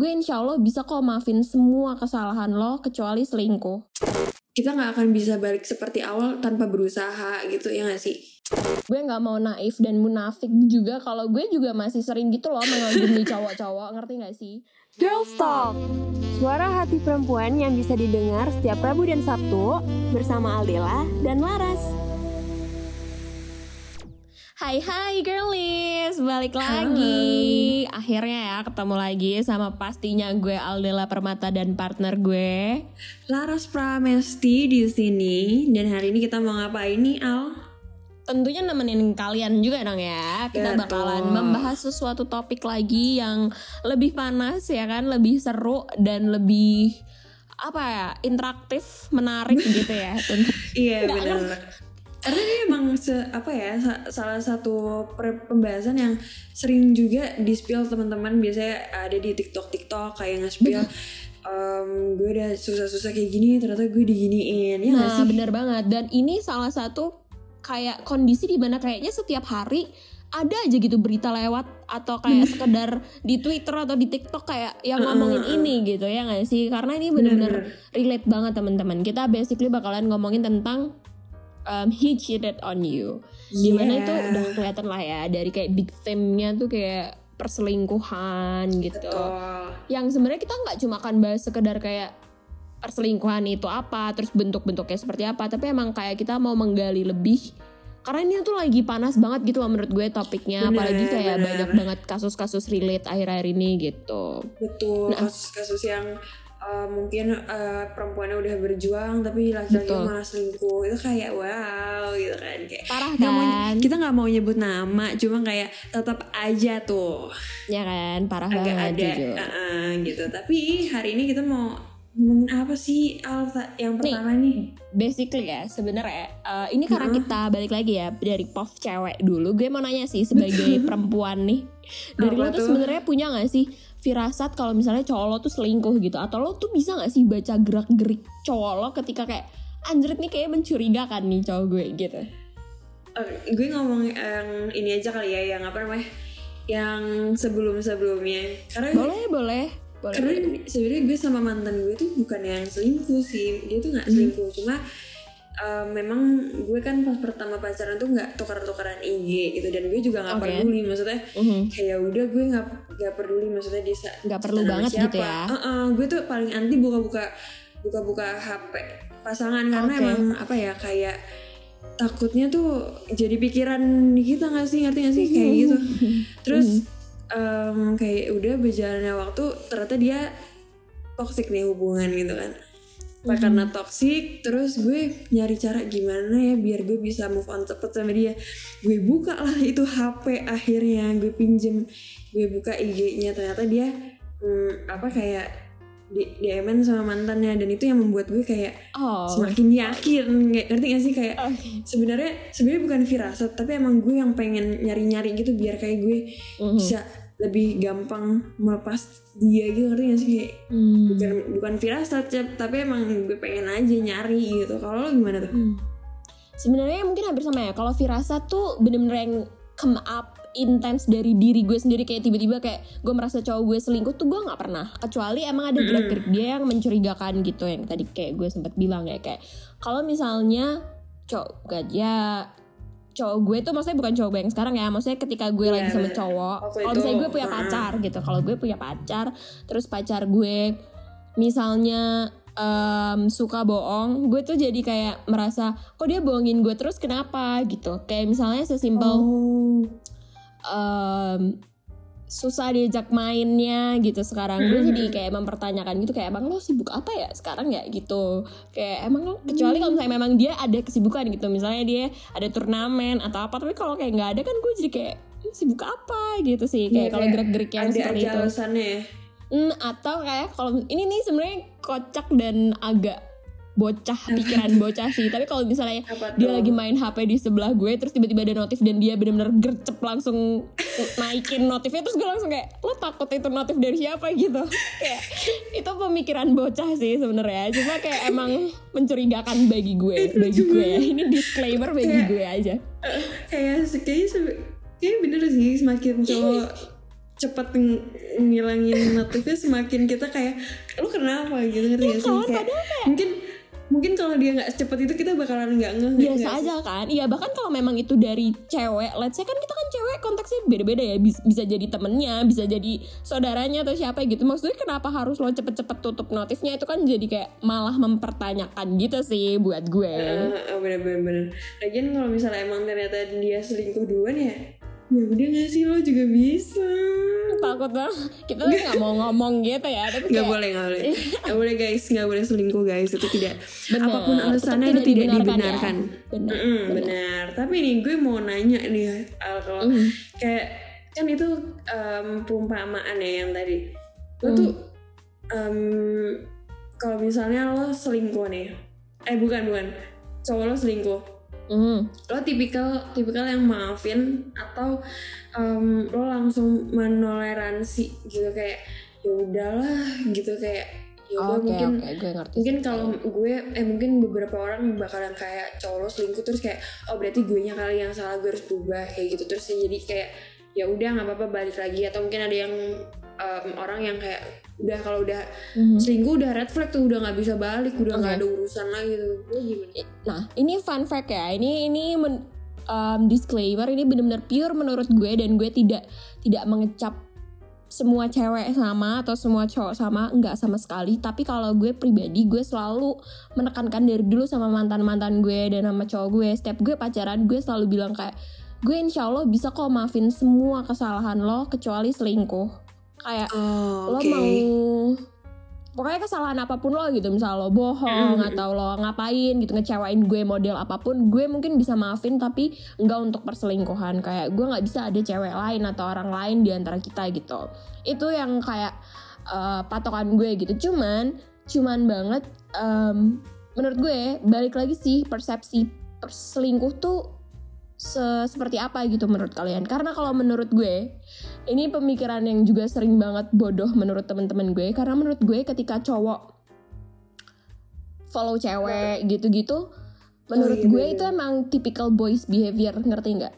gue insya Allah bisa kok maafin semua kesalahan lo kecuali selingkuh. Kita nggak akan bisa balik seperti awal tanpa berusaha gitu ya gak sih? Gue nggak mau naif dan munafik juga kalau gue juga masih sering gitu loh mengagumi cowok-cowok, ngerti gak sih? Girls Talk, suara hati perempuan yang bisa didengar setiap Rabu dan Sabtu bersama Aldela dan Laras. Hai hai girlies, balik lagi. Akhirnya ya ketemu lagi sama pastinya gue Aldela Permata dan partner gue Laras Pramesti di sini dan hari ini kita mau ngapain nih Al? Tentunya nemenin kalian juga dong ya. Kita Betul. bakalan membahas sesuatu topik lagi yang lebih panas ya kan, lebih seru dan lebih apa ya interaktif, menarik gitu ya. Tentu. Iya benar. Karena ini emang se, apa ya sa- salah satu per- pembahasan yang sering juga di spill teman-teman biasanya ada di TikTok TikTok kayak nge-spill em, gue udah susah-susah kayak gini ternyata gue diginiin ya Nah, sih? bener banget. Dan ini salah satu kayak kondisi di mana kayaknya setiap hari ada aja gitu berita lewat atau kayak sekedar di Twitter atau di TikTok kayak yang ngomongin ini gitu ya nggak sih? Karena ini bener-bener relate banget teman-teman. Kita basically bakalan ngomongin tentang um, he cheated on you. Di mana Yeah. itu udah kelihatan lah ya dari kayak big theme-nya tuh kayak perselingkuhan gitu Betul. yang sebenarnya kita nggak cuma akan bahas sekedar kayak perselingkuhan itu apa, terus bentuk-bentuknya seperti apa, tapi emang kayak kita mau menggali lebih karena ini tuh lagi panas banget gitu loh menurut gue topiknya, Bener, apalagi kayak bener. banyak banget kasus-kasus relate akhir-akhir ini gitu. Betul, Nah. kasus-kasus yang uh, mungkin uh, perempuannya udah berjuang tapi laki-laki malah selingkuh itu kayak wow gitu kan kayak Parah nggak mau- kan? kita nggak mau nyebut nama cuma kayak tetap aja tuh Ya kan, parah agak banget ada jujur. uh-uh, gitu tapi hari ini kita mau ngomongin apa sih Al ta- yang Nih. pertama nih, Basically ya sebenarnya eh, ini karena Heeh. kita balik lagi ya dari pov cewek dulu, gue mau nanya sih sebagai perempuan nih, dari lo Apa tuh? sebenarnya punya nggak sih firasat kalau misalnya cowok lo tuh selingkuh gitu. Atau lo tuh bisa nggak sih baca gerak gerik cowok lo ketika kayak anjrit nih kayak mencurigakan nih cowok gue gitu? Eh, gue ngomong yang ini aja kali ya yang apa namanya? Yang sebelum-sebelumnya. Karena boleh boleh boleh karena sebenarnya gue sama mantan gue tuh bukan yang selingkuh sih. Dia tuh nggak Hmm. selingkuh. Cuma uh, memang gue kan pas pertama pacaran tuh nggak tukar-tukaran IG gitu dan gue juga nggak Oke. peduli maksudnya Mhm. kayak udah gue nggak nggak peduli maksudnya dia sa- Nggak perlu banget siapa. gitu ya. Uh-uh, gue tuh paling anti buka-buka buka-buka HP pasangan karena Oke. emang apa ya kayak takutnya tuh jadi pikiran di kita nggak sih ngerti nggak sih kayak gitu terus em, kayak udah berjalannya waktu ternyata dia toxic nih hubungan gitu kan Nah, karena toxic terus gue nyari cara gimana ya biar gue bisa move on cepet sama dia. Gue buka lah itu HP akhirnya gue pinjem gue buka IG-nya ternyata dia hmm, apa kayak di DM sama mantannya. Dan itu yang membuat gue kayak oh. semakin yakin. Kayak ngerti gak sih? Kayak Oke. sebenarnya sebenarnya bukan firasat tapi emang gue yang pengen nyari-nyari gitu biar kayak gue Mhm. bisa lebih gampang melepas dia gitu ngerti gak sih kayak Hmm. bukan bukan firasat tapi emang gue pengen aja nyari gitu kalau lo gimana tuh Hmm. Sebenarnya mungkin hampir sama ya. Kalau firasat tuh bener-bener yang come up intens dari diri gue sendiri kayak tiba-tiba kayak gue merasa cowok gue selingkuh tuh gue nggak pernah. Kecuali emang ada gerak-gerik dia yang mencurigakan gitu yang tadi kayak gue sempat bilang ya kayak kalau misalnya cowok ya cowok gue tuh maksudnya bukan cowok gue yang sekarang ya maksudnya ketika gue Iya, lagi sama bener. cowok kalau misalnya gue punya uh-uh. pacar gitu kalau gue punya pacar terus pacar gue misalnya em, suka bohong gue tuh jadi kayak merasa kok dia bohongin gue terus kenapa gitu kayak misalnya sesimpel oh em, susah diajak mainnya gitu sekarang. Gue jadi kayak mempertanyakan gitu kayak emang lo sibuk apa ya sekarang ya? Gitu. Kayak emang lo kecuali kalau misalnya memang dia ada kesibukan gitu misalnya dia ada turnamen atau apa tapi kalau kayak nggak ada kan gue jadi kayak "Lu sibuk apa? Gitu sih kayak Iya, kalau gerak-gerik yang ada seperti aja itu alasannya. Ya Hmm, atau kayak kalau ini nih sebenarnya kocak dan agak bocah pikiran bocah sih. Tapi kalau misalnya dia lagi main HP di sebelah gue terus tiba-tiba ada notif dan dia bener-bener gercep langsung naikin notifnya terus gue langsung kayak lo takut itu notif dari siapa? gitu. Kayak itu pemikiran bocah sih sebenarnya. Cuma kayak emang mencurigakan bagi gue bagi gue. Ya ini disclaimer bagi Kayak- gue aja. kayak kayaknya kayaknya bener sih semakin cowok cepet ng- ngilangin notifnya semakin kita kayak lu kenapa? gitu ngerti gak sih? kan? kayak, kayak- mungkin mungkin kalau dia nggak secepat itu kita bakalan nggak ngeh biasa sih? aja kan? Iya bahkan kalau memang itu dari cewek let's say kan kita kan cewek konteksnya beda-beda ya. Bis- bisa jadi temennya bisa jadi saudaranya atau siapa gitu. Maksudnya kenapa harus lo cepet-cepet tutup notifnya? Itu kan jadi kayak malah mempertanyakan gitu sih buat gue. Ah, ah, bener bener bener lagian kalau misalnya emang ternyata dia selingkuh duluan ya ya udah nggak sih lo juga bisa. Takut banget. Kita tuh nggak mau ngomong gitu ya tapi nggak kayak boleh nggak boleh. Nggak boleh guys. Nggak boleh selingkuh guys. Itu tidak Bener, apa pun alasannya itu tidak dibenarkan, ya. benar Mm-mm, benar. Tapi nih gue mau nanya nih Al kalau Mm. kayak kan itu em, perumpamaan ya yang tadi. Lo Mm. tuh em, kalau misalnya lo selingkuh nih, eh bukan bukan, cowok lo selingkuh, Hmm. lo tipikal tipikal yang maafin atau em, lo langsung menoleransi gitu kayak ya udahlah gitu kayak ya udah oke mungkin oke gue ngerti mungkin kalau gue eh mungkin beberapa orang bakalan kayak cowok lo selingkuh terus kayak oh berarti gue nya kali yang salah gue harus berubah kayak gitu terus jadi kayak ya udah nggak apa-apa balik lagi atau mungkin ada yang em, orang yang kayak udah kalau udah Mhm. selingkuh udah red flag tuh udah nggak bisa balik udah nggak Oke. ada urusan lagi tuh lo gimana? Nah, ini fun fact ya. Ini ini men- um, disclaimer ini benar-benar pure menurut gue dan gue tidak tidak mengecap semua cewek sama atau semua cowok sama enggak sama sekali tapi kalau gue pribadi gue selalu menekankan dari dulu sama mantan mantan gue dan sama cowok gue setiap gue pacaran gue selalu bilang kayak gue insya Allah bisa kok maafin semua kesalahan lo kecuali selingkuh kayak Oh, lo oke. mau pokoknya kesalahan apa pun lo gitu misal lo bohong Mm. atau lo ngapain gitu ngecewain gue model apa pun gue mungkin bisa maafin tapi enggak untuk perselingkuhan kayak gue nggak bisa ada cewek lain atau orang lain di antara kita gitu itu yang kayak uh, patokan gue gitu cuman cuman banget em, menurut gue balik lagi sih persepsi perselingkuh tuh se- seperti apa gitu menurut kalian. Karena kalau menurut gue ini pemikiran yang juga sering banget bodoh menurut teman-teman gue. Karena menurut gue ketika cowok follow cewek gitu-gitu menurut iya, gue bener. itu emang typical boys behavior ngerti nggak?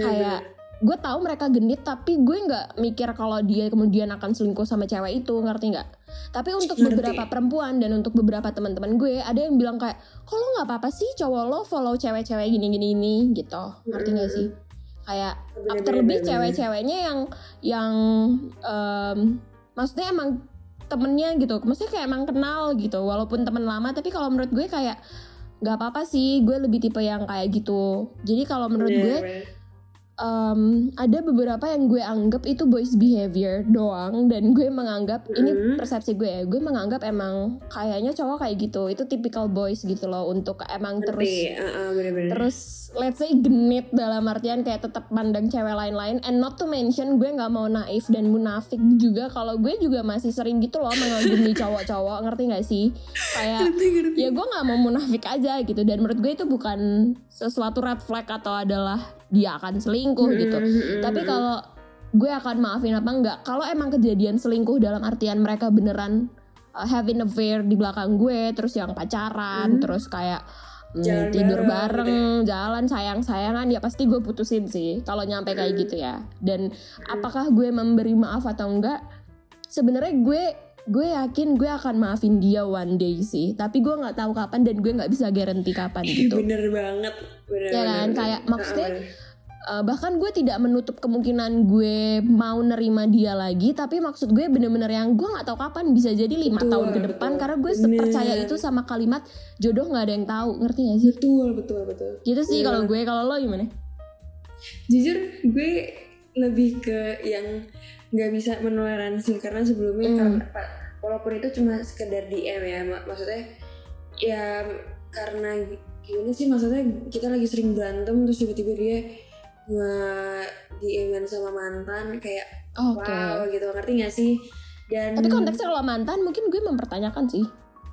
Kayak gue tahu mereka genit tapi gue nggak mikir kalau dia kemudian akan selingkuh sama cewek itu ngerti nggak? Tapi untuk Ngerti. beberapa perempuan dan untuk beberapa teman-teman gue ada yang bilang kayak kalau nggak apa-apa sih cowok lo follow cewek-cewek gini-gini ini? Gitu. Ngerti nggak sih? Kayak Bener, terlebih cewek-ceweknya yang yang em, maksudnya emang temennya gitu. Maksudnya kayak emang kenal gitu walaupun temen lama tapi kalau menurut gue kayak nggak apa-apa sih gue lebih tipe yang kayak gitu. Jadi kalau menurut gue. Em, ada beberapa yang gue anggap itu boys behavior doang dan gue menganggap ini Mhm. persepsi gue ya gue menganggap emang kayaknya cowok kayak gitu itu typical boys gitu loh untuk emang terus Ngerti, ah, ah, bener-bener. terus let's say genit dalam artian kayak tetap pandang cewek lain-lain and not to mention gue nggak mau naif dan munafik juga kalau gue juga masih sering gitu loh mengagumi cowok-cowok ngerti nggak sih kayak Ngerti, ngerti. ya gue nggak mau munafik aja gitu dan menurut gue itu bukan sesuatu red flag atau adalah dia akan selingkuh gitu. Mm, mm, tapi kalau gue akan maafin apa enggak kalau emang kejadian selingkuh dalam artian mereka beneran uh, having affair di belakang gue terus yang pacaran Hmm. terus kayak mm, Jalan tidur bareng bareng, gitu jalan sayang-sayangan ya pasti gue putusin sih kalau nyampe kayak Hmm. gitu ya. Dan apakah gue memberi maaf atau enggak? Sebenarnya gue gue yakin gue akan maafin dia one day sih tapi gue nggak tahu kapan dan gue nggak bisa garanti kapan gitu bener banget bener, Ya kan, bener. kayak maksudnya. Uh, bahkan gue tidak menutup kemungkinan gue mau nerima dia lagi tapi maksud gue bener-bener yang gue nggak tahu kapan bisa jadi lima Betul, tahun ke depan betul. karena gue Bener. percaya itu sama kalimat jodoh nggak ada yang tahu ngerti gak sih betul betul betul gitu sih Iya. kalau gue kalau lo gimana jujur gue lebih ke yang nggak bisa menoleransi karena sebelumnya Hmm. karena walaupun itu cuma sekedar DM ya mak- maksudnya ya karena gi- gimana sih maksudnya kita lagi sering berantem terus tiba-tiba dia nge DM sama mantan kayak oke wow gitu ngerti gak sih dan tapi konteksnya kalau mantan mungkin gue mempertanyakan sih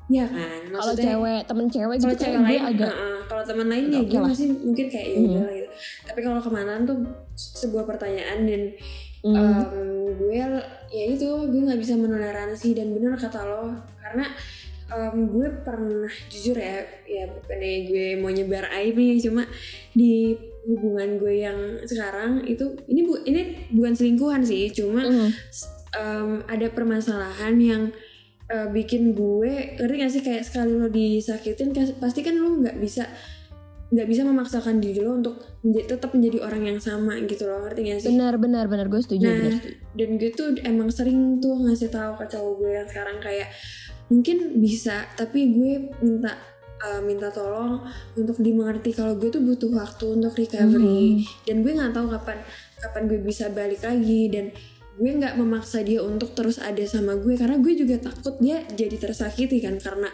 ya kan kalau cewek temen cewek gitu cewek lain agak uh-uh. kalau teman lain ya Oke gue lah. masih mungkin kayak ya Hmm. gitu tapi kalau kemanan tuh sebuah pertanyaan dan hmm, Em, gue ya itu gue nggak bisa menoleransi dan bener kata lo karena em, gue pernah jujur ya ya bukannya gue mau nyebar aib nih cuma di hubungan gue yang sekarang itu ini bu ini bukan selingkuhan sih cuma Mm. em, ada permasalahan yang eh, bikin gue ngerti gak sih kayak sekali lo disakitin pasti kan lo nggak bisa nggak bisa memaksakan diri lo untuk menja- tetap menjadi orang yang sama gitu loh ngerti gak sih? Benar benar benar. Gue setuju Nah, benar dan gue tuh emang sering tuh ngasih tahu ke cowok gue yang sekarang kayak mungkin bisa tapi gue minta uh, minta tolong untuk dimengerti kalau gue tuh butuh waktu untuk recovery. Hmm. dan gue nggak tahu kapan kapan gue bisa balik lagi dan gue nggak memaksa dia untuk terus ada sama gue karena gue juga takut dia jadi tersakiti kan karena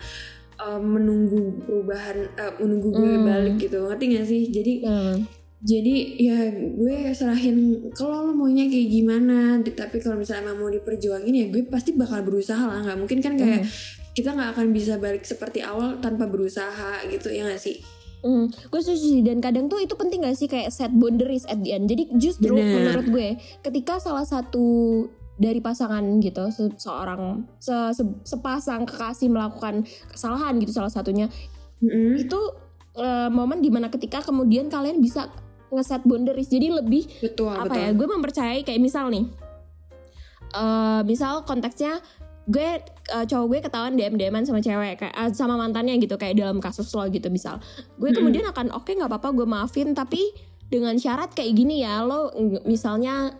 uh, menunggu perubahan uh, menunggu gue Hmm. balik gitu ngerti gak sih jadi Hmm. jadi ya gue serahin kalau lo maunya kayak gimana tapi kalau misalnya emang mau diperjuangin ya gue pasti bakal berusaha lah nggak mungkin kan kayak kita nggak akan bisa balik seperti awal tanpa berusaha gitu ya nggak sih Hmm, gue setuju sih dan kadang tuh itu penting gak sih kayak set boundaries at the end. Jadi justru Bener. menurut gue ketika salah satu dari pasangan gitu se- seorang se- se- sepasang kekasih melakukan kesalahan gitu salah satunya Mm-mm. itu eh, momen di mana ketika kemudian kalian bisa ngeset boundaries jadi lebih betul apa betul ya gue mempercayai kayak misal nih eh misal konteksnya gue eh, cowok gue ketahuan dm dman sama cewek kayak eh, sama mantannya gitu kayak dalam kasus lo gitu misal gue Mm-mm. kemudian akan oke nggak apa-apa gue maafin tapi dengan syarat kayak gini ya lo misalnya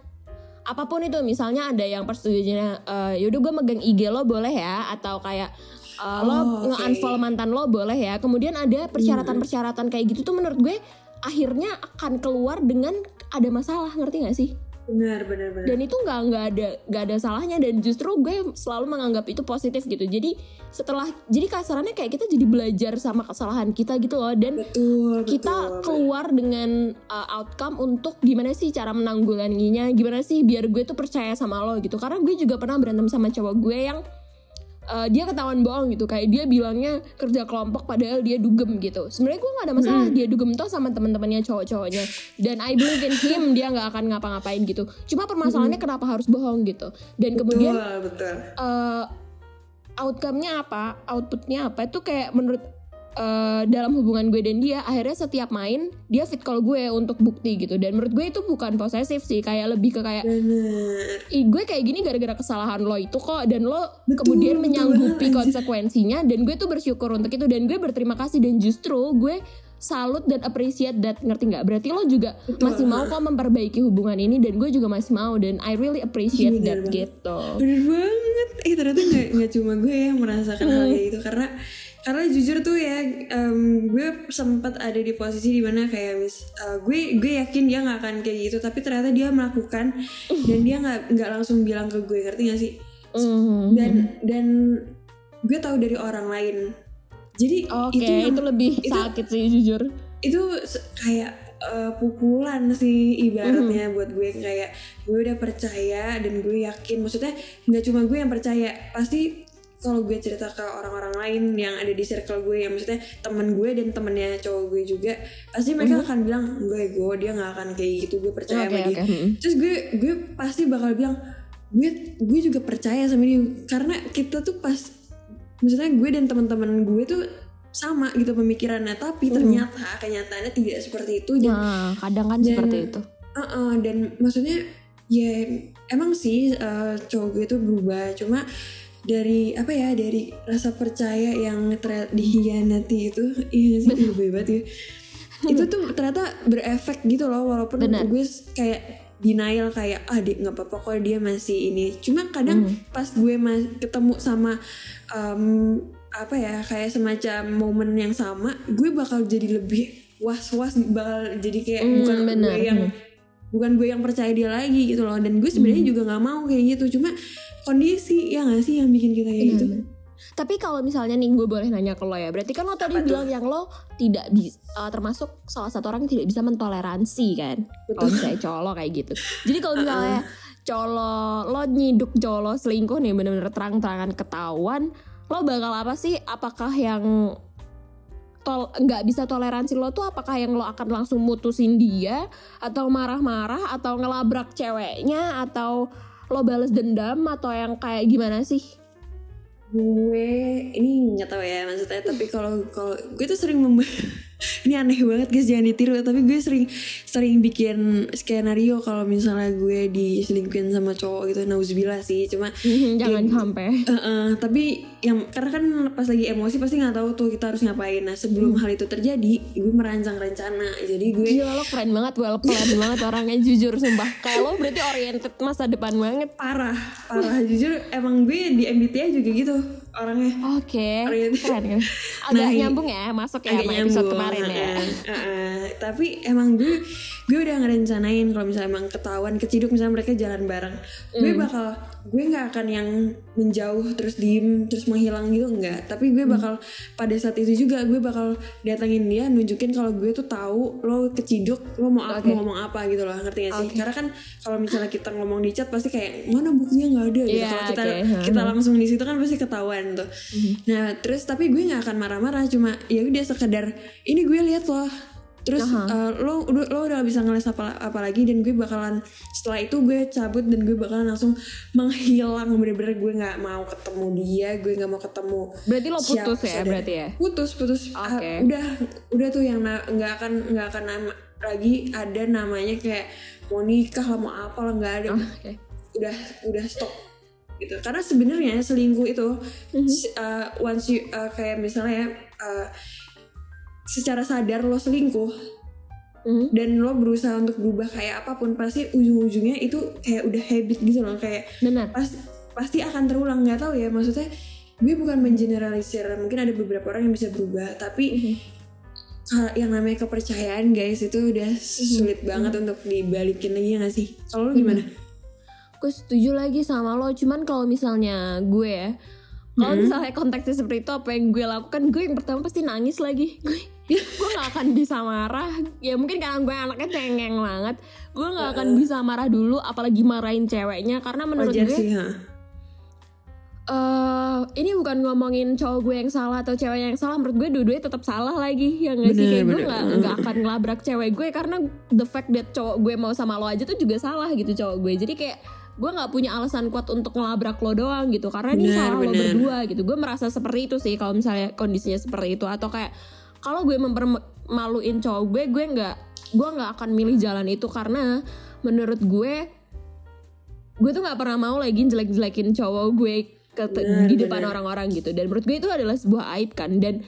apa pun itu misalnya ada yang persetujuannya eh, yaudah gue megang ig lo boleh ya atau kayak lo Oh, oke. nge-unfollow mantan lo boleh ya kemudian ada persyaratan-persyaratan kayak gitu tuh menurut gue akhirnya akan keluar dengan ada masalah ngerti gak sih benar benar benar. Dan itu nggak nggak ada nggak ada salahnya dan justru gue selalu menganggap itu positif gitu. Jadi setelah jadi kasarannya kayak kita jadi belajar sama kesalahan kita gitu loh. Dan betul kita betul. keluar dengan uh, outcome untuk gimana sih cara menanggulanginya gimana sih biar gue tuh percaya sama lo gitu. Karena gue juga pernah berantem sama cowok gue yang uh, dia ketahuan bohong gitu. Kayak dia bilangnya kerja kelompok padahal dia dugem gitu. Sebenarnya gue nggak ada masalah dia dugem tuh sama teman-temannya cowok-cowoknya. Dan I believe in him dia nggak akan ngapa-ngapain gitu. Cuma permasalahannya kenapa harus bohong gitu. Dan kemudian betul betul. eh outcome-nya apa, outputnya apa itu kayak menurut eh, dalam hubungan gue dan dia akhirnya setiap main dia fit call gue untuk bukti gitu. Dan menurut gue itu bukan posesif sih kayak lebih ke kayak Ih, gue kayak gini gara-gara kesalahan lo itu kok dan lo Betul, kemudian betul menyanggupi anjir. konsekuensinya. Dan gue tuh bersyukur untuk itu dan gue berterima kasih. Dan justru gue salut dan appreciate that ngerti nggak? Berarti lo juga Betul. masih mau kok memperbaiki hubungan ini dan gue juga masih mau dan I really appreciate Bener that banget. gitu. Bener banget. Eh ternyata nggak nggak cuma gue yang merasakan hal itu karena karena jujur tuh ya em, gue sempat ada di posisi di mana kayak mis eh, gue gue yakin dia nggak akan kayak gitu tapi ternyata dia melakukan dan dia nggak nggak langsung bilang ke gue ngerti gak sih Mhm. dan dan gue tahu dari orang lain jadi Oke, itu itu, yang- lebih itu- sakit sih jujur. itu kayak eh, pukulan sih ibaratnya buat gue kayak gue udah percaya dan gue yakin maksudnya nggak cuma gue yang percaya pasti kalau gue cerita ke orang-orang lain yang ada di circle gue yang maksudnya temen gue dan temennya cowok gue juga pasti mereka akan bilang gue gue dia nggak akan kayak gitu gue percaya Oke sama dia oke. hmm. terus gue gue pasti bakal bilang gue gue juga percaya sama dia karena kita tuh pas maksudnya gue dan teman-teman gue tuh sama gitu pemikirannya tapi Hmm. ternyata kenyataannya tidak seperti itu dan Nah, kadang kan Dan- seperti itu. uh-uh, dan maksudnya ya emang sih uh, cowok gue tuh berubah cuma dari apa ya dari rasa percaya yang dihianati itu iya sih lebih banget ya itu tuh ternyata berefek gitu loh walaupun Benar. gue kayak denial kayak ah dia nggak apa-apa kok dia masih ini cuma kadang Hmm. pas gue mas ketemu sama em, apa ya kayak semacam momen yang sama gue bakal jadi lebih was-was bakal jadi kayak Hmm, bukan benar, gue yang benar. Bukan gue yang percaya dia lagi gitu loh dan gue sebenarnya Hmm. juga nggak mau kayak gitu cuma kondisi ya nggak sih yang bikin kita kayak gitu Benar. Tapi kalau misalnya nih gue boleh nanya ke lo ya, berarti kan lo tadi Apa tuh? bilang yang lo tidak bisa termasuk salah satu orang yang tidak bisa mentoleransi kan, kalau misalnya cowok lo kayak gitu. Jadi kalau misalnya cowok lo, lo nyiduk cowok lo selingkuh nih bener-bener terang-terangan ketahuan, lo bakal apa sih? Apakah yang tol nggak bisa toleransi lo tuh apakah yang lo akan langsung mutusin dia atau marah-marah atau ngelabrak ceweknya atau lo bales dendam atau yang kayak gimana sih? gue ini nggak tahu ya maksudnya tapi kalau kalau gue tuh sering memba ini aneh banget guys jangan ditiru tapi gue sering sering bikin skenario kalau misalnya gue diselingkuhin sama cowok gitu nauzubillah sih cuma jangan sampai. Eh, eh, tapi yang karena kan pas lagi emosi pasti nggak tahu tuh kita harus ngapain. Nah sebelum hal itu terjadi gue merancang rencana jadi gue Gila lo keren banget, well planned banget orangnya jujur sumpah. Kayak lo berarti oriented masa depan banget. Parah parah. Jujur emang gue di MBTI juga gitu orangnya Oke, Oriented. keren kan Agak Nah, nyambung ya, masuk ya sama episode nyambung, kemarin ya eh, eh, eh. tapi emang gue gue udah ngerencanain kalau misalnya emang ketahuan keciduk misalnya mereka jalan bareng gue Hmm. bakal gue nggak akan yang menjauh terus diem terus menghilang gitu enggak tapi gue Hmm. bakal pada saat itu juga gue bakal datangin dia nunjukin kalau gue tuh tahu lo keciduk lo mau apa Oke. mau ngomong apa gitu loh ngerti gak sih Oke. karena kan kalau misalnya kita ngomong di chat pasti kayak mana buktinya nggak ada gitu Iya, kalau kita oke. kita langsung di situ kan pasti ketahuan tuh Mhm. nah terus tapi gue nggak akan marah-marah cuma ya udah sekedar ini gue lihat loh terus Aha. eh, lo udah lo udah bisa ngeles apa apa lagi dan gue bakalan setelah itu gue cabut dan gue bakalan langsung menghilang bener-bener gue nggak mau ketemu dia gue nggak mau ketemu Berarti lo putus ya saudara. berarti ya putus putus Ah, Oke. udah udah tuh yang nggak akan nggak akan nama- lagi ada namanya kayak mau nikah lah mau apa lah nggak ada Oh, Oke udah udah stop gitu karena sebenarnya selingkuh itu Mhm. s- uh, once you uh, kayak misalnya ya uh, secara sadar lo selingkuh Mhm. dan lo berusaha untuk berubah kayak apa pun pasti ujung-ujungnya itu kayak udah habit gitu loh. Kayak Benar. pas pasti akan terulang nggak tahu ya. Maksudnya gue bukan mengeneralisir mungkin ada beberapa orang yang bisa berubah tapi Mhm. ka- yang namanya kepercayaan guys itu udah sulit banget untuk dibalikin lagi ya nggak sih? Kalau lo gimana? Gue setuju lagi sama lo cuman kalau misalnya gue ya kalau misalnya konteksnya seperti itu apa yang gue lakukan gue yang pertama pasti nangis lagi. Gue gue gak akan bisa marah. Ya mungkin karena gue anaknya cengeng banget. Gue gak akan bisa marah dulu apalagi marahin ceweknya. Karena menurut wajar gue sih ha. eh ini bukan ngomongin cowok gue yang salah atau cewek yang salah. Menurut gue dua-duanya tetap salah lagi ya nggak sih? Bener, kayak gue nggak nggak akan ngelabrak cewek gue. Karena the fact that cowok gue mau sama lo aja tuh juga salah gitu cowok gue. Jadi kayak gue nggak punya alasan kuat untuk ngelabrak lo doang gitu karena ini Bener, salah lo berdua gitu. Gue merasa seperti itu sih kalau misalnya kondisinya seperti itu. Atau kayak kalau gue mempermaluin cowok gue gue nggak gue nggak akan milih jalan itu. Karena menurut gue gue tuh nggak pernah mau lagi jelek-jelekin cowok gue ke Bener, di depan orang-orang gitu. Dan menurut gue itu adalah sebuah aib kan. Dan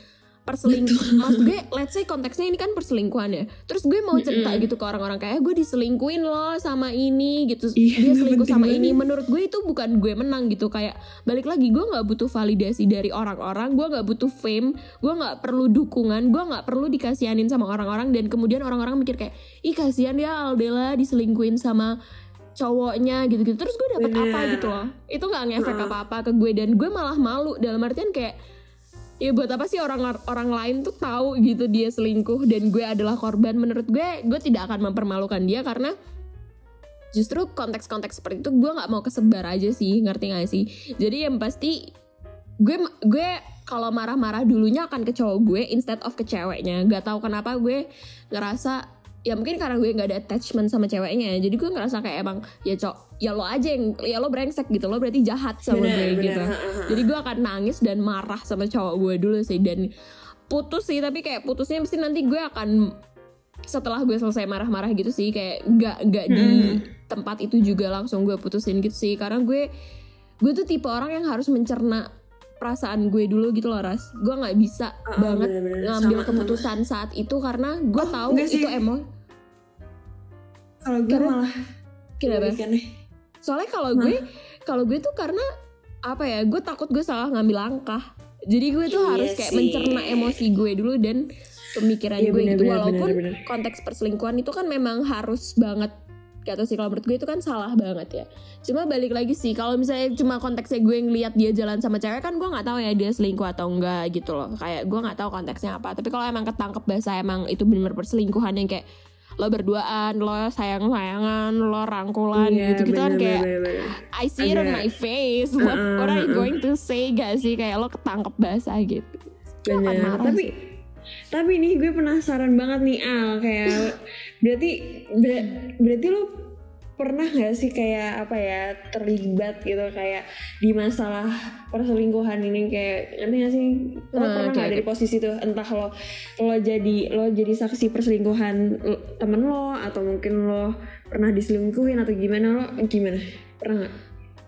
perselingkuhan maksud gue let's say konteksnya ini kan perselingkuhan ya. Terus gue mau cerita gitu ke orang-orang kayak gue diselingkuin loh sama ini gitu. Iya, dia selingkuh sama banget. ini. Menurut gue itu bukan gue menang gitu. Kayak balik lagi gue nggak butuh validasi dari orang-orang. Gue nggak butuh fame. Gue nggak perlu dukungan. Gue nggak perlu dikasihanin sama orang-orang. Dan kemudian orang-orang mikir kayak ih kasihan ya Aldela diselingkuin sama cowoknya gitu-gitu. Terus gue dapet Bener. apa gitu loh. Itu nggak ngefek apa-apa ke gue. Dan gue malah malu. Dalam artian kayak ya buat apa sih orang orang lain tuh tahu gitu dia selingkuh dan gue adalah korban? Menurut gue gue tidak akan mempermalukan dia karena justru konteks-konteks seperti itu gue nggak mau kesebar aja sih ngerti gak sih? Jadi yang pasti gue gue kalau marah-marah dulunya akan ke cowok gue instead of ke ceweknya. Nggak tahu kenapa gue ngerasa ya mungkin karena gue nggak ada attachment sama ceweknya. Ya. jadi gue ngerasa kayak emang ya cok ya lo aja yang ya lo brengsek gitu lo berarti jahat sama Bener, gue bener. gitu ha, ha. jadi gue akan nangis dan marah sama cowok gue dulu sih dan putus sih tapi kayak putusnya mesti nanti gue akan setelah gue selesai marah-marah gitu sih kayak nggak nggak di Hmm. tempat itu juga langsung gue putusin gitu sih karena gue gue tuh tipe orang yang harus mencerna perasaan gue dulu gitu loh ras gue nggak bisa Ah, banget bener-bener. ngambil Sama, keputusan saat itu karena gue Oh, tahu itu emo kalau gue Karena- malah kenapa. Soalnya kalau gue kalau gue tuh karena apa ya gue takut gue salah ngambil langkah. Jadi gue tuh Iya harus kayak sih. mencerna emosi gue dulu dan pemikiran Iya, gue bener, gitu. bener, walaupun bener, bener. konteks perselingkuhan itu kan memang harus banget kata sih kalau menurut gue itu kan salah banget ya. Cuma balik lagi sih kalau misalnya cuma konteksnya gue ngeliat dia jalan sama cewek kan gue nggak tahu ya dia selingkuh atau enggak gitu loh. Kayak gue nggak tahu konteksnya apa. Tapi kalau emang ketangkep bahasa emang itu bener-bener perselingkuhan yang kayak lo berduaan, lo sayang-sayangan, lo rangkulan Iya, gitu gitu kan kayak bener, bener. I see it on my face. What, Uh-uh, what are you uh-uh. going to say gak sih? Kayak lo ketangkep basah gitu. Bener. marah Tapi sih. tapi nih gue penasaran banget nih Al kayak berarti ber- berarti lo pernah nggak sih kayak apa ya terlibat gitu kayak di masalah perselingkuhan ini kayak ngerti gak sih? Lo Hmm, pernah nggak dari posisi tuh entah lo lo jadi lo jadi saksi perselingkuhan lo- temen lo atau mungkin lo pernah diselingkuhin atau gimana lo gimana? Pernah nggak?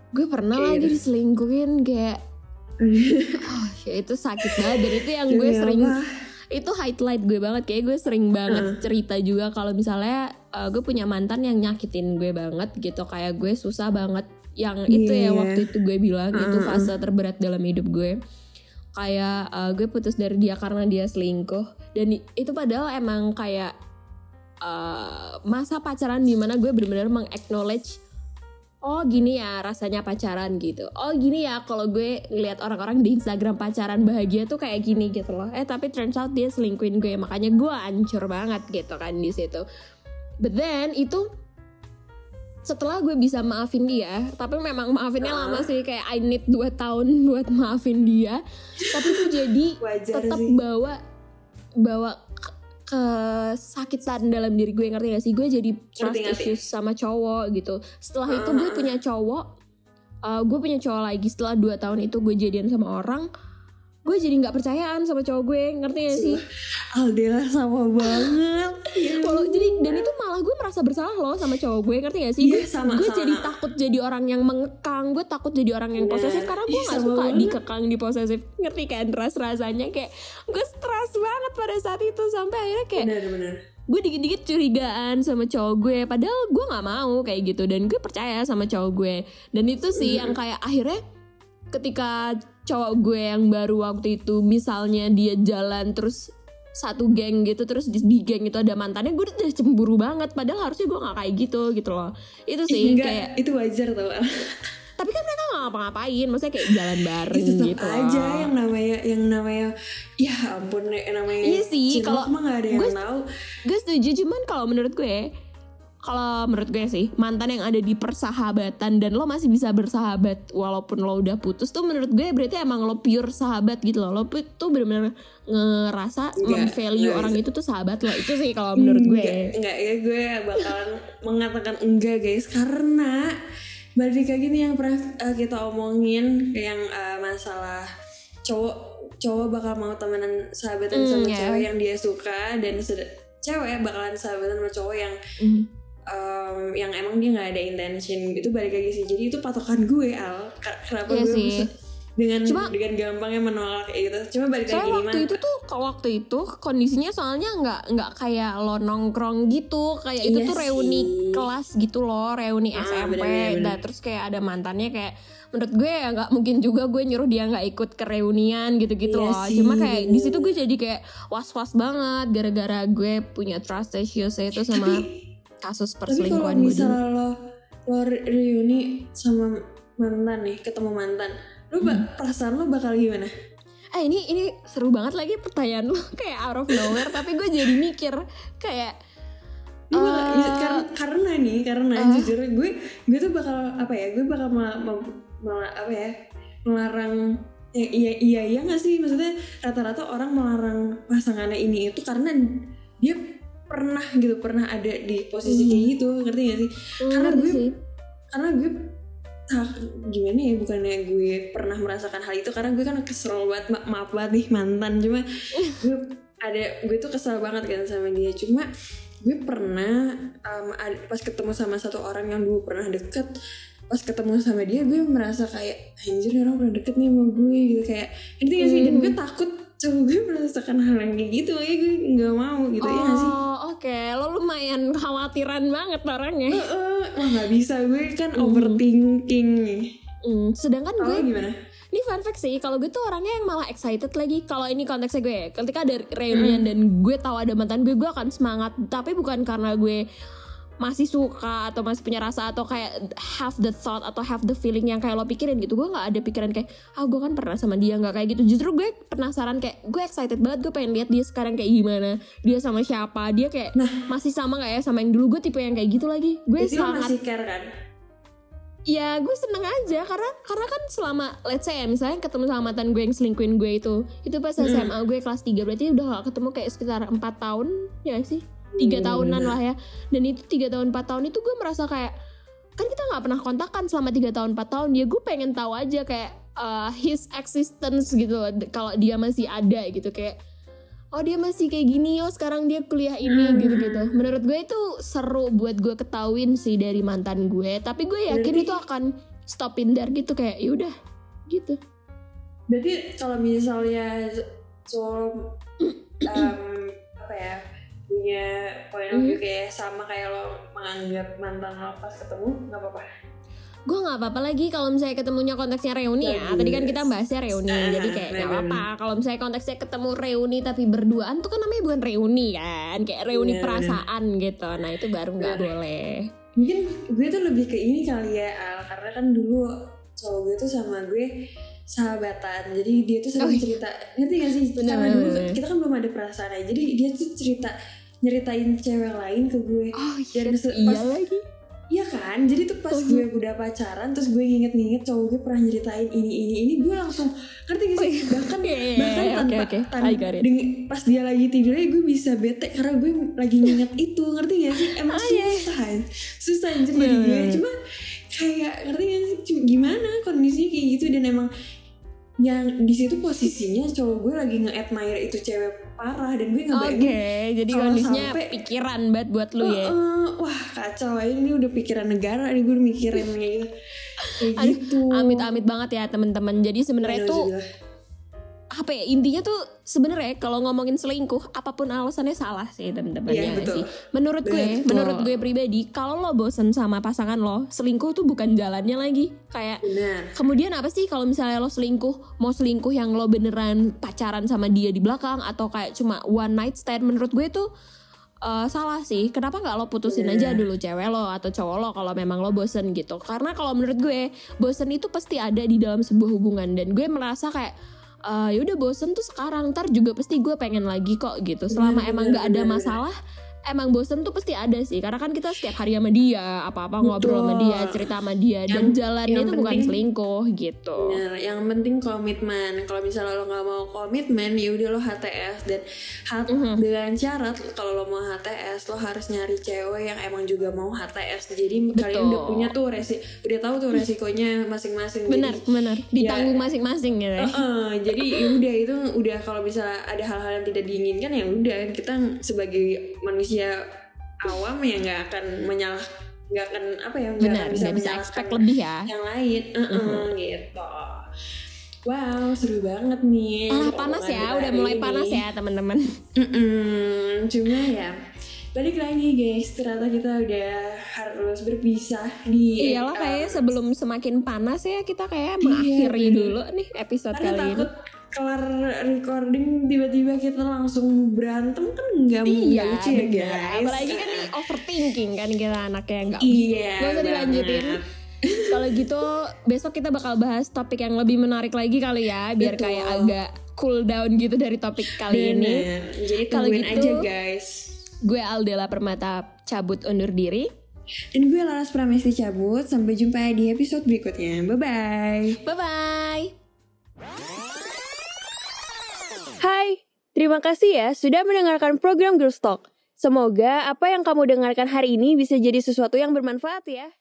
Gue pernah Kayak lagi gitu. diselingkuhin kayak oh, ya itu sakit banget dan itu yang gue sering apa? itu highlight gue banget kayak gue sering banget cerita juga kalau misalnya uh, gue punya mantan yang nyakitin gue banget gitu. Kayak gue susah banget. Yang itu ya Iya. waktu itu gue bilang itu Uh-uh. fase terberat dalam hidup gue. Kayak uh, gue putus dari dia karena dia selingkuh. Dan itu padahal emang kayak uh, masa pacaran di mana gue benar-benar meng-acknowledge oh gini ya rasanya pacaran gitu. Oh gini ya kalau gue ngeliat orang-orang di Instagram pacaran bahagia tuh kayak gini gitu loh. Eh tapi turns out dia selingkuhin gue. Makanya gue hancur banget gitu kan di situ but then itu setelah gue bisa maafin dia tapi memang maafinnya Ah. lama sih kayak I need 2 tahun buat maafin dia tapi itu jadi tetap bawa bawa ke- kesakitan dalam diri gue ngerti gak sih gue jadi trust Ngerti, ngerti. issues sama cowok gitu setelah itu gue Ah. punya cowok uh, gue punya cowok lagi setelah 2 tahun itu gue jadian sama orang gue jadi nggak percayaan sama cowok gue ngerti gak sih? Aldela sama banget. Kalau jadi dan itu malah gue merasa bersalah loh sama cowok gue ngerti gak sih? Iya, gue sama, gue sama. jadi takut jadi orang yang mengekang gue takut jadi orang yang Bener. posesif karena gue Ih, nggak suka banget. dikekang di posesif. Ngerti kan ras rasanya kayak gue stres banget pada saat itu sampai akhirnya kayak benar-benar gue dikit-dikit curigaan sama cowok gue. Padahal gue nggak mau kayak gitu dan gue percaya sama cowok gue. Dan itu sih yang kayak akhirnya ketika cowok gue yang baru waktu itu misalnya dia jalan terus satu geng gitu terus di, di geng itu ada mantannya gue udah cemburu banget. Padahal harusnya gue nggak kayak gitu gitu loh. Itu sih Enggak, kayak itu wajar tau. Tapi kan mereka nggak ngapa-ngapain maksudnya kayak jalan bareng Ya, gitu aja loh. yang namanya yang namanya ya ampun yang namanya Iya sih, kalau mah gak ada yang gue- tahu. gue setuju cuman kalau menurut gue kalau menurut gue sih mantan yang ada di persahabatan dan lo masih bisa bersahabat walaupun lo udah putus tuh menurut gue berarti emang lo pure sahabat gitu loh lo tuh bener-bener ngerasa memvalue enggak orang bisa. itu tuh sahabat lo itu sih kalau menurut gue enggak, enggak ya gue bakalan mengatakan enggak guys karena balik lagi nih yang pernah uh, kita omongin yang uh, masalah cowok cowok bakal mau temenan sahabatan Hmm, sama ya. cewek yang dia suka dan cewek bakalan sahabatan sama cowok yang Mm. Um, yang emang dia nggak ada intention itu balik lagi sih. Jadi itu patokan gue al. Kenapa Iya gue sih. bisa dengan Cuma- dengan gampangnya menolak kayak gitu. Cuma balik lagi waktu gimana itu tuh waktu itu kondisinya soalnya nggak nggak kayak lo nongkrong gitu. Kayak itu Iya tuh reuni sih. kelas gitu loh reuni Ah, SMP bener-bener. Nah, terus kayak ada mantannya kayak menurut gue ya nggak mungkin juga gue nyuruh dia nggak ikut ke reunian gitu-gitu Iya loh. Sih, cuma kayak di situ gue jadi kayak was-was banget gara-gara gue punya trust issues itu sama tapi kasus tapi kalau perselingkuhan gue dulu misalnya lo lo re- reuni sama mantan nih ketemu mantan lu ba- Hmm. perasaan lo bakal gimana eh ini ini seru banget lagi pertanyaan lo kayak out of nowhere tapi gue jadi mikir kayak bakal- Eh, karena, karena nih karena eh. jujur gue gue tuh bakal apa ya gue bakal ma- ma- ma- apa ya melarang ya, iya iya iya nggak sih maksudnya rata-rata orang melarang pasangannya ini itu karena dia pernah gitu pernah ada di posisi Hmm. kayak gitu ngerti gak sih Karena ngerti gue- sih. karena gue tak gimana ya bukannya gue pernah merasakan hal itu karena gue kan kesel banget ma- maaf banget nih mantan cuma gue ada gue tuh kesel banget kan sama dia cuma gue pernah um, ad- pas ketemu sama satu orang yang dulu pernah deket pas ketemu sama dia gue merasa kayak anjir orang pernah deket nih sama gue gitu kayak gak sih dan Hmm. gue takut coba gue merasakan hal yang kayak gitu ya gue nggak mau gitu ya gak sih Oh oke, lo lumayan khawatiran banget orangnya. Eh, wah nggak bisa gue kan Hmm. overthinking nih Hmm, sedangkan Kalau gue, gimana? ini fun fact sih, kalau gue tuh orangnya yang malah excited lagi. Kalau ini konteksnya gue, ketika ada reunian dan gue tahu ada mantan gue, gue akan semangat. Tapi bukan karena gue masih suka atau masih punya rasa atau kayak have the thought atau have the feeling yang kayak lo pikirin gitu. Gue nggak ada pikiran kayak ah gue kan pernah sama dia nggak kayak gitu. Justru gue penasaran kayak gue excited banget gue pengen lihat dia sekarang kayak gimana. Dia sama siapa? Dia kayak Nah. masih sama nggak ya sama yang dulu? Gue tipe yang kayak gitu lagi. Gue lo sangat masih care kan? ya gue seneng aja. Karena karena kan selama let's say ya misalnya ketemu sama mantan gue yang selingkuhin gue itu itu pas Hmm. SMA gue kelas 3 berarti udah gak ketemu kayak sekitar empat tahun ya sih tiga Hmm, tahunan lah ya. Dan itu tiga tahun empat tahun itu gue merasa kayak kan kita nggak pernah kontakkan selama tiga tahun 4 tahun. Ya gue pengen tahu aja kayak uh, his existence gitu loh. Kalau dia masih ada gitu kayak oh dia masih kayak gini oh sekarang dia kuliah ini Hmm. gitu gitu. Menurut gue itu seru buat gue ketahuin sih dari mantan gue tapi gue yakin Berarti- itu akan stopin there gitu kayak yaudah gitu. Berarti kalau misalnya so um, apa ya punya point of view Hmm. kayak sama kayak lo menganggap mantan lo pas ketemu nggak apa-apa. gue nggak apa-apa lagi kalau misalnya ketemunya konteksnya reuni ya. Tadi kan kita bahasnya reuni Ah, jadi kayak nggak apa-apa. Kalau misalnya konteksnya ketemu reuni tapi berduaan tuh kan namanya bukan reuni kan kayak reuni Bener, perasaan gitu. Nah itu baru nggak boleh. Mungkin gue tuh lebih ke ini kali ya Al. Karena kan dulu cowok gue tuh sama gue sahabatan. Jadi dia tuh sering Oh, iya. cerita ngerti gak sih? Bener, karena bener, dulu bener. kita kan belum ada perasaan aja. Jadi dia tuh cerita nyeritain cewek lain ke gue oh Dan se- iya pas- lagi Iya kan, jadi tuh pas Oh. gue udah pacaran, terus gue nginget-nginget cowok gue pernah nyeritain ini ini ini, gue langsung ngerti gak sih? Bahkan Iya, iya, bahkan iya, tanpa oke, oke. tan- I got it. deng- pas dia lagi tidurnya gue bisa bete karena gue lagi nginget itu, ngerti gak sih? Emang Ah, iya, iya. susah, susah anjir Bener, jadi gue. Cuma kayak ngerti gak sih? Cuma gimana kondisinya kayak gitu dan emang yang di situ posisinya cowok gue lagi nge-admire itu cewek parah dan gue Oke, ngebayangin jadi kondisinya sampai- pikiran banget buat lu ya. Wah kacau ini udah pikiran negara nih gue mikirin kayak gitu. Amit-amit banget ya teman-teman. Jadi sebenarnya tuh. Apa ya intinya tuh sebenarnya kalau ngomongin selingkuh apa pun alasannya salah sih teman-teman Iya, ya betul. sih. Menurut gue, Betul. menurut gue pribadi, kalau lo bosen sama pasangan lo, selingkuh tuh bukan jalannya lagi. Kayak benar Kemudian apa sih kalau misalnya lo selingkuh, mau selingkuh yang lo beneran pacaran sama dia di belakang atau kayak cuma one night stand menurut gue tuh eh, salah sih. Kenapa nggak lo putusin aja Iya. dulu cewek lo atau cowok lo kalau memang lo bosen gitu. Karena kalau menurut gue bosen itu pasti ada di dalam sebuah hubungan dan gue merasa kayak eh ya udah bosen tuh sekarang ntar juga pasti gue pengen lagi kok gitu. Selama Bener, emang bener, nggak ada bener, masalah emang bosen tuh pasti ada sih karena kan kita setiap hari sama dia apa-apa ngobrol sama Betul. dia cerita sama dia dan Yang- jalannya yang itu bukan selingkuh gitu Benar, yang penting komitmen. Kalau misalnya lo nggak mau komitmen, ya udah lo HTS dan hat- Mhm. dengan syarat kalau lo mau HTS, lo harus nyari cewek yang emang juga mau HTS. Jadi kalian udah punya tuh resi, udah tahu tuh resikonya masing-masing. benar Jadi, benar ditanggung masing-masing gitu ya Heeh, jadi ya udah itu udah kalau misalnya ada hal-hal yang tidak diinginkan ya udah kita sebagai manusia awam ya nggak akan menyalah nggak akan apa ya nggak akan bisa bisa expect lebih ya. yang lain. Heeh, gitu. Wow seru banget nih. Ah panas ya udah mulai ini. panas ya teman-teman. Cuma ya balik lagi guys ternyata kita udah harus berpisah di iyalah eh, kayaknya sebelum semakin panas ya kita kayak Iya, mengakhiri dulu nih episode karena kali ini. takut kelar recording tiba-tiba kita langsung berantem kan nggak Iya, lucu ya guys Apalagi kan nih overthinking kan kita anaknya nggak iya Gak usah dilanjutin. Kalau gitu besok kita bakal bahas topik yang lebih menarik lagi kali ya, biar Betul. kayak agak cool down gitu dari topik kali ini. Bener. jadi Kalau gitu- aja guys Gue Aldela Permata cabut undur diri. dan gue Laras Pramesti cabut sampai jumpa di episode berikutnya bye bye Bye bye. Hai, terima kasih ya sudah mendengarkan program Girls Talk. Semoga apa yang kamu dengarkan hari ini bisa jadi sesuatu yang bermanfaat ya.